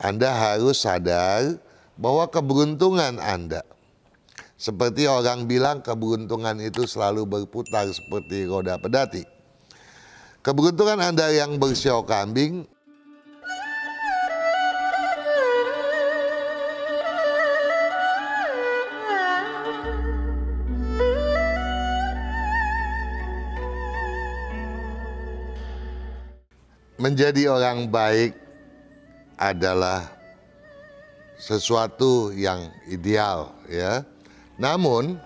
Anda harus sadar bahwa keberuntungan Anda seperti orang bilang keberuntungan itu selalu berputar seperti roda pedati. Keberuntungan Anda yang bersiok kambing menjadi orang baik adalah sesuatu yang ideal ya. Namun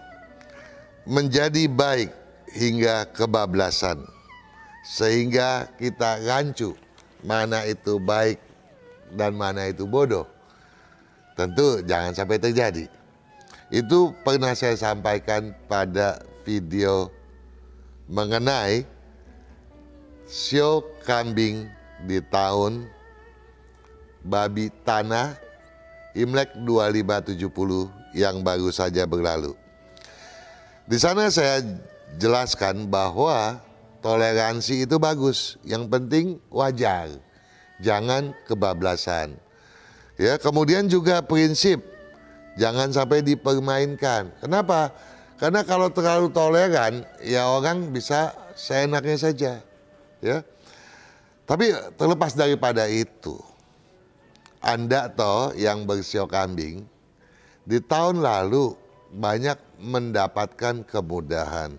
menjadi baik hingga kebablasan sehingga kita rancu mana itu baik dan mana itu bodoh. Tentu jangan sampai terjadi. Itu pernah saya sampaikan pada video mengenai sio kambing di tahun babi tanah Imlek 2570 yang baru saja berlalu. Di sana saya jelaskan bahwa toleransi itu bagus, yang penting wajar, jangan kebablasan. Ya, kemudian juga prinsip jangan sampai dipermainkan. Kenapa? Karena kalau terlalu toleran, ya orang bisa seenaknya saja, ya. Tapi terlepas daripada itu, Anda toh yang bersiok kambing di tahun lalu banyak mendapatkan kemudahan.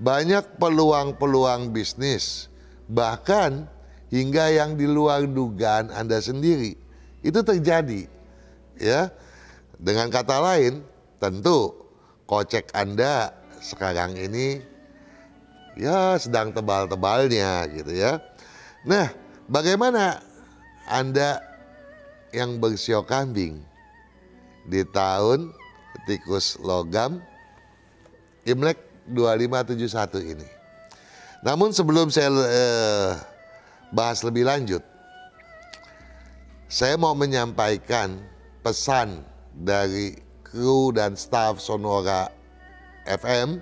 Banyak peluang-peluang bisnis, bahkan hingga yang di luar dugaan Anda sendiri itu terjadi. Ya. Dengan kata lain, tentu kocek Anda sekarang ini ya sedang tebal-tebalnya gitu ya. Nah, bagaimana Anda yang bersiok kambing di tahun tikus logam Imlek 2571 ini? Namun sebelum saya eh, bahas lebih lanjut, saya mau menyampaikan pesan dari kru dan staf Sonora FM,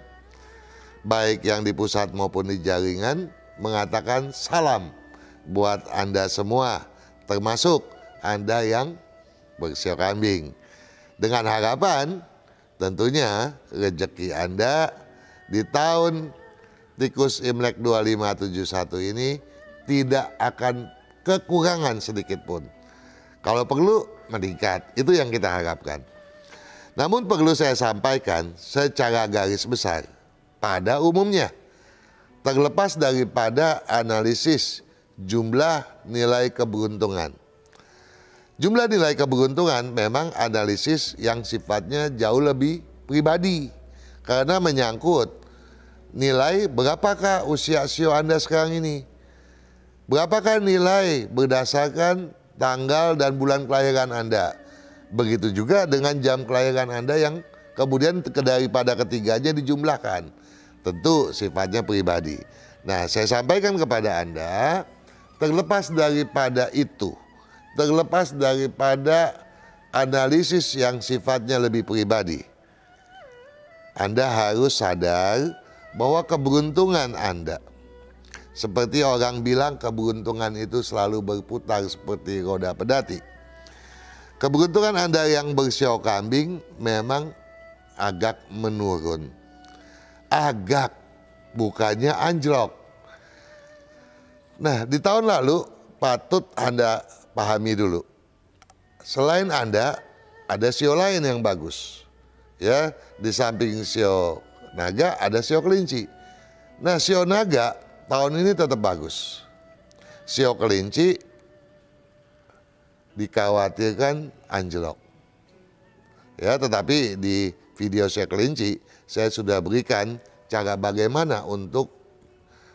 baik yang di pusat maupun di jaringan, mengatakan salam buat Anda semua, termasuk Anda yang bersiok kambing. Dengan harapan tentunya rezeki Anda di tahun tikus Imlek 2571 ini tidak akan kekurangan sedikit pun. Kalau perlu meningkat, itu yang kita harapkan. Namun perlu saya sampaikan secara garis besar pada umumnya terlepas daripada analisis jumlah nilai keberuntungan. Jumlah nilai keberuntungan memang analisis yang sifatnya jauh lebih pribadi karena menyangkut nilai berapakah usia sio Anda sekarang ini. Berapakah nilai berdasarkan tanggal dan bulan kelahiran Anda. Begitu juga dengan jam kelahiran Anda yang kemudian daripada ketiganya dijumlahkan. Tentu sifatnya pribadi. Nah, saya sampaikan kepada Anda, terlepas daripada itu, terlepas daripada analisis yang sifatnya lebih pribadi, Anda harus sadar bahwa keberuntungan Anda, seperti orang bilang keberuntungan itu selalu berputar seperti roda pedati. Keberuntungan Anda yang bersiok kambing memang agak menurun. Agak, bukannya anjlok. Nah, di tahun lalu patut Anda pahami dulu. Selain Anda, ada sio lain yang bagus. Ya, di samping sio naga ada sio kelinci. Nah, sio naga tahun ini tetap bagus. Sio kelinci dikhawatirkan anjlok. Ya, tetapi di video sio kelinci saya sudah berikan cara bagaimana untuk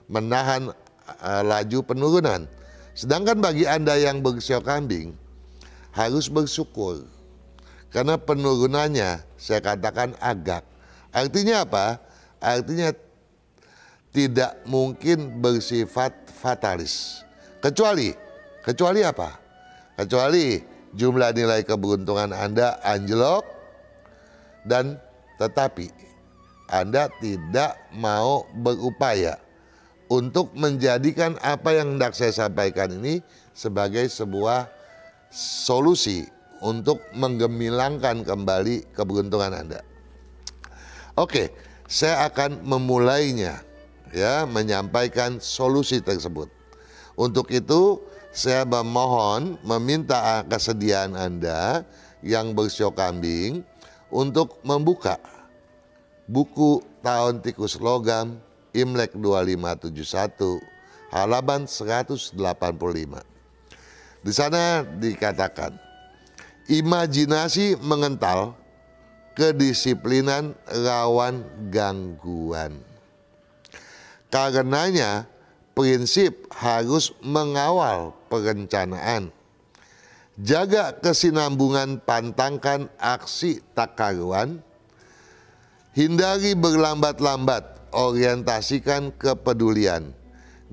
menahan uh, laju penurunan. Sedangkan bagi Anda yang bersio kambing harus bersyukur. Karena penurunannya saya katakan agak. Artinya apa? Artinya tidak mungkin bersifat fatalis. Kecuali, kecuali apa? Kecuali jumlah nilai keberuntungan Anda anjlok dan tetapi Anda tidak mau berupaya untuk menjadikan apa yang hendak saya sampaikan ini sebagai sebuah solusi untuk menggemilangkan kembali keberuntungan Anda. Oke, saya akan memulainya ya menyampaikan solusi tersebut. Untuk itu saya memohon meminta kesediaan Anda yang bersiok kambing untuk membuka buku tahun tikus logam Imlek 2571 halaman 185. Di sana dikatakan imajinasi mengental kedisiplinan rawan gangguan. Karenanya prinsip harus mengawal perencanaan. Jaga kesinambungan pantangkan aksi tak karuan. Hindari berlambat-lambat, orientasikan kepedulian.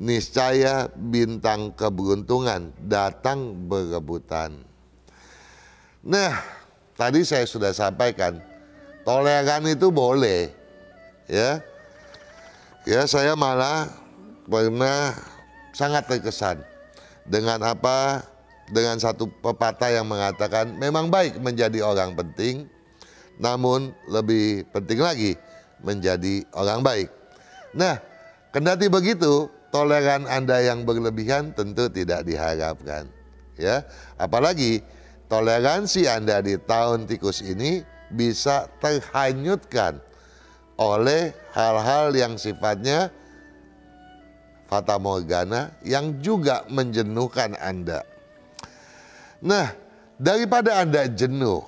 Niscaya bintang keberuntungan datang berebutan. Nah, tadi saya sudah sampaikan, toleran itu boleh. Ya. Ya, saya malah pernah sangat terkesan dengan apa dengan satu pepatah yang mengatakan memang baik menjadi orang penting namun lebih penting lagi menjadi orang baik. Nah, kendati begitu, toleran Anda yang berlebihan tentu tidak diharapkan. Ya, apalagi toleransi Anda di tahun tikus ini bisa terhanyutkan oleh hal-hal yang sifatnya fata morgana yang juga menjenuhkan Anda. Nah, daripada Anda jenuh,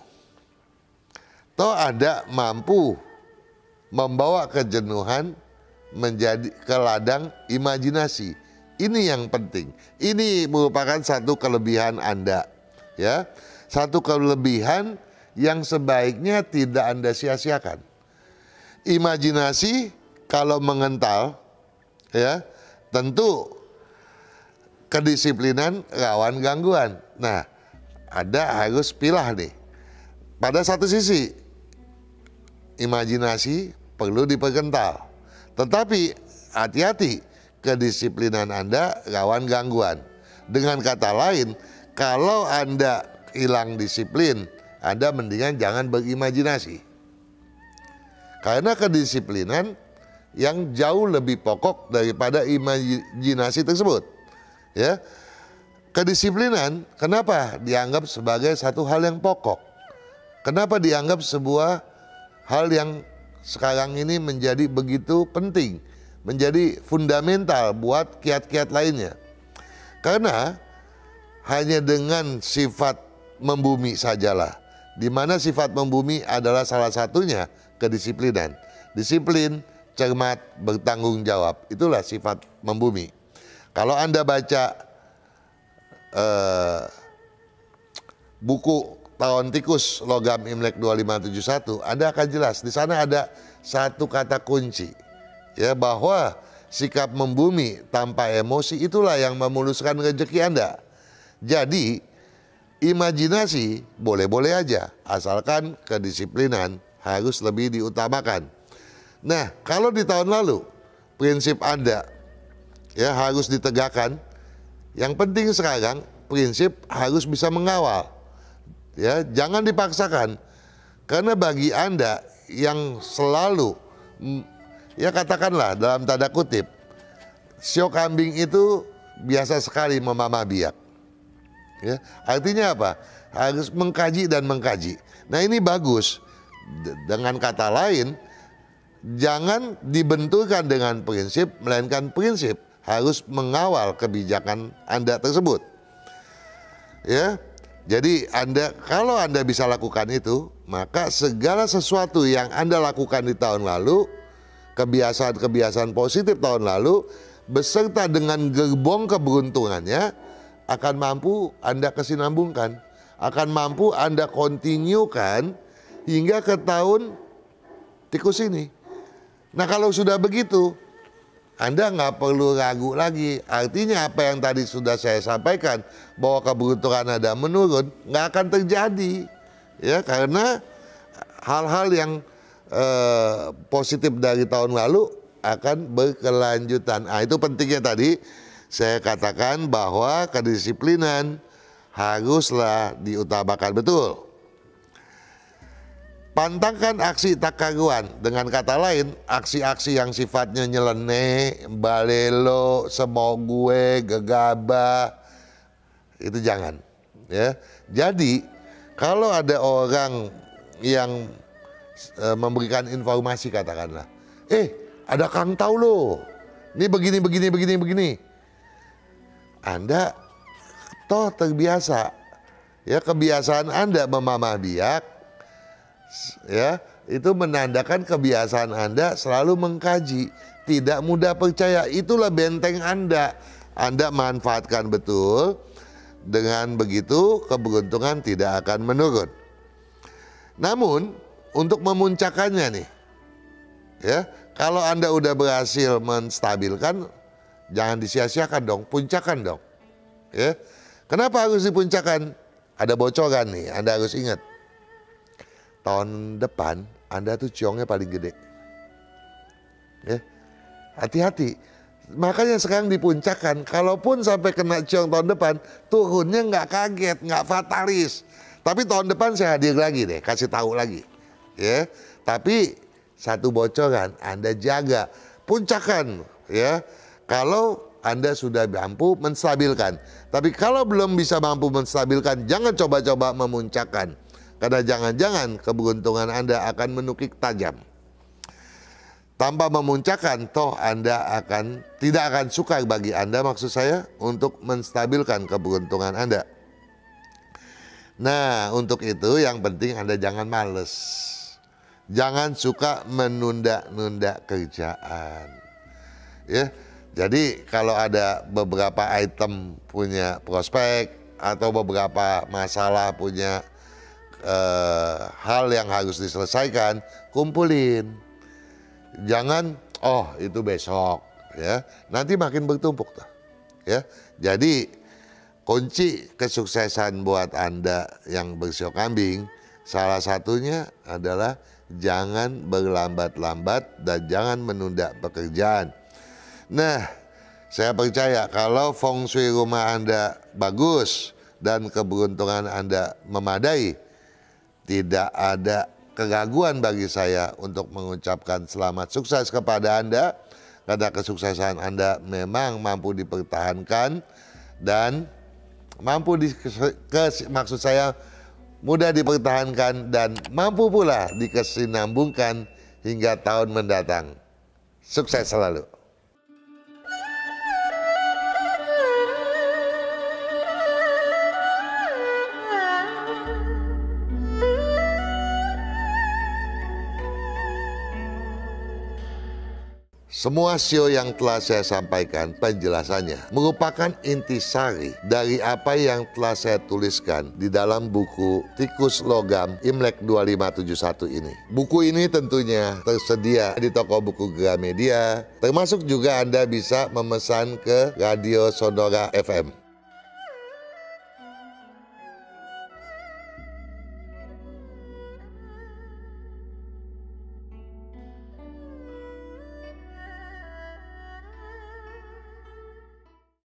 toh Anda mampu membawa kejenuhan menjadi ke ladang imajinasi. Ini yang penting. Ini merupakan satu kelebihan Anda, ya. Satu kelebihan yang sebaiknya tidak Anda sia-siakan. Imajinasi kalau mengental ya, tentu kedisiplinan rawan gangguan. Nah, ada harus pilah nih. Pada satu sisi, imajinasi perlu diperkental. Tetapi hati-hati, kedisiplinan Anda rawan gangguan. Dengan kata lain, kalau Anda hilang disiplin, Anda mendingan jangan berimajinasi. Karena kedisiplinan yang jauh lebih pokok daripada imajinasi tersebut. Ya. Kedisiplinan kenapa dianggap sebagai satu hal yang pokok? Kenapa dianggap sebuah hal yang sekarang ini menjadi begitu penting, menjadi fundamental buat kiat-kiat lainnya? Karena hanya dengan sifat membumi sajalah, di mana sifat membumi adalah salah satunya kedisiplinan. Disiplin cermat, bertanggung jawab. Itulah sifat membumi. Kalau Anda baca uh, buku tahun tikus logam Imlek 2571, Anda akan jelas di sana ada satu kata kunci ya bahwa sikap membumi tanpa emosi itulah yang memuluskan rezeki Anda. Jadi imajinasi boleh-boleh aja asalkan kedisiplinan harus lebih diutamakan. Nah, kalau di tahun lalu prinsip Anda ya harus ditegakkan. Yang penting sekarang prinsip harus bisa mengawal. Ya, jangan dipaksakan. Karena bagi Anda yang selalu ya katakanlah dalam tanda kutip sio kambing itu biasa sekali memamah biak. Ya, artinya apa? Harus mengkaji dan mengkaji. Nah, ini bagus. Dengan kata lain, jangan dibenturkan dengan prinsip, melainkan prinsip harus mengawal kebijakan Anda tersebut. Ya, jadi Anda kalau Anda bisa lakukan itu, maka segala sesuatu yang Anda lakukan di tahun lalu, kebiasaan-kebiasaan positif tahun lalu, beserta dengan gerbong keberuntungannya, akan mampu Anda kesinambungkan, akan mampu Anda kontinukan hingga ke tahun tikus ini. Nah kalau sudah begitu, Anda nggak perlu ragu lagi. Artinya apa yang tadi sudah saya sampaikan bahwa keberuntungan Anda menurun nggak akan terjadi, ya karena hal-hal yang eh, positif dari tahun lalu akan berkelanjutan. Nah itu pentingnya tadi saya katakan bahwa kedisiplinan haruslah diutamakan betul. Pantangkan aksi tak karuan. Dengan kata lain, aksi-aksi yang sifatnya nyeleneh, balelo, semau gue, gegabah, itu jangan. Ya, jadi kalau ada orang yang e, memberikan informasi katakanlah, eh ada kang tahu lo, ini begini begini begini begini, anda toh terbiasa, ya kebiasaan anda memamah biak ya itu menandakan kebiasaan Anda selalu mengkaji, tidak mudah percaya. Itulah benteng Anda. Anda manfaatkan betul. Dengan begitu keberuntungan tidak akan menurun. Namun untuk memuncakannya nih, ya kalau Anda udah berhasil menstabilkan, jangan disia-siakan dong, puncakan dong. Ya, kenapa harus dipuncakan? Ada bocoran nih, Anda harus ingat tahun depan Anda tuh ciongnya paling gede. Ya, hati-hati. Makanya sekarang dipuncakkan, kalaupun sampai kena ciong tahun depan, turunnya nggak kaget, nggak fatalis. Tapi tahun depan saya hadir lagi deh, kasih tahu lagi. Ya, tapi satu bocoran Anda jaga, puncakan ya. Kalau anda sudah mampu menstabilkan. Tapi kalau belum bisa mampu menstabilkan, jangan coba-coba memuncakkan. Karena jangan-jangan keberuntungan Anda akan menukik tajam. Tanpa memuncakkan, toh Anda akan tidak akan suka bagi Anda maksud saya untuk menstabilkan keberuntungan Anda. Nah, untuk itu yang penting Anda jangan males. Jangan suka menunda-nunda kerjaan. Ya. Jadi kalau ada beberapa item punya prospek atau beberapa masalah punya uh, hal yang harus diselesaikan, kumpulin. Jangan oh itu besok ya. Nanti makin bertumpuk tuh. Ya. Jadi kunci kesuksesan buat Anda yang bersiok kambing salah satunya adalah jangan berlambat-lambat dan jangan menunda pekerjaan. Nah, saya percaya kalau feng shui rumah Anda bagus dan keberuntungan Anda memadai, tidak ada keraguan bagi saya untuk mengucapkan selamat sukses kepada Anda karena kesuksesan Anda memang mampu dipertahankan dan mampu di, ke, maksud saya mudah dipertahankan dan mampu pula dikesinambungkan hingga tahun mendatang. Sukses selalu. Semua sio yang telah saya sampaikan penjelasannya merupakan intisari dari apa yang telah saya tuliskan di dalam buku Tikus Logam Imlek 2571 ini. Buku ini tentunya tersedia di toko buku Gramedia, termasuk juga Anda bisa memesan ke Radio Sonora FM.